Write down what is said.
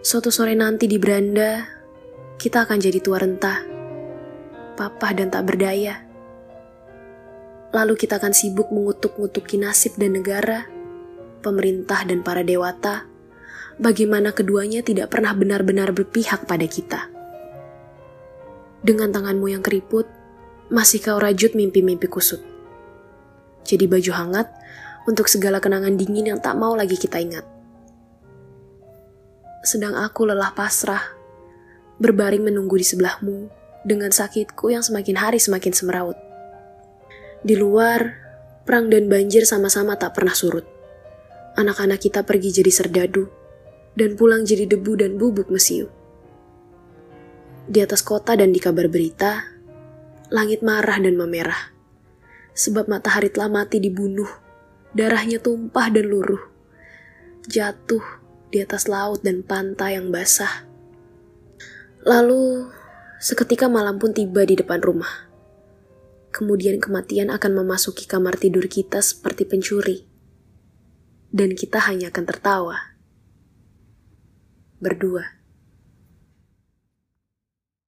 Suatu sore nanti di beranda, kita akan jadi tua renta, papah dan tak berdaya. Lalu kita akan sibuk mengutuk-ngutuki nasib dan negara, pemerintah dan para dewata, bagaimana keduanya tidak pernah benar-benar berpihak pada kita. Dengan tanganmu yang keriput, masih kau rajut mimpi-mimpi kusut. Jadi baju hangat untuk segala kenangan dingin yang tak mau lagi kita ingat sedang aku lelah pasrah, berbaring menunggu di sebelahmu dengan sakitku yang semakin hari semakin semeraut. Di luar, perang dan banjir sama-sama tak pernah surut. Anak-anak kita pergi jadi serdadu, dan pulang jadi debu dan bubuk mesiu. Di atas kota dan di kabar berita, langit marah dan memerah. Sebab matahari telah mati dibunuh, darahnya tumpah dan luruh. Jatuh di atas laut dan pantai yang basah. Lalu, seketika malam pun tiba di depan rumah. Kemudian kematian akan memasuki kamar tidur kita seperti pencuri. Dan kita hanya akan tertawa. Berdua.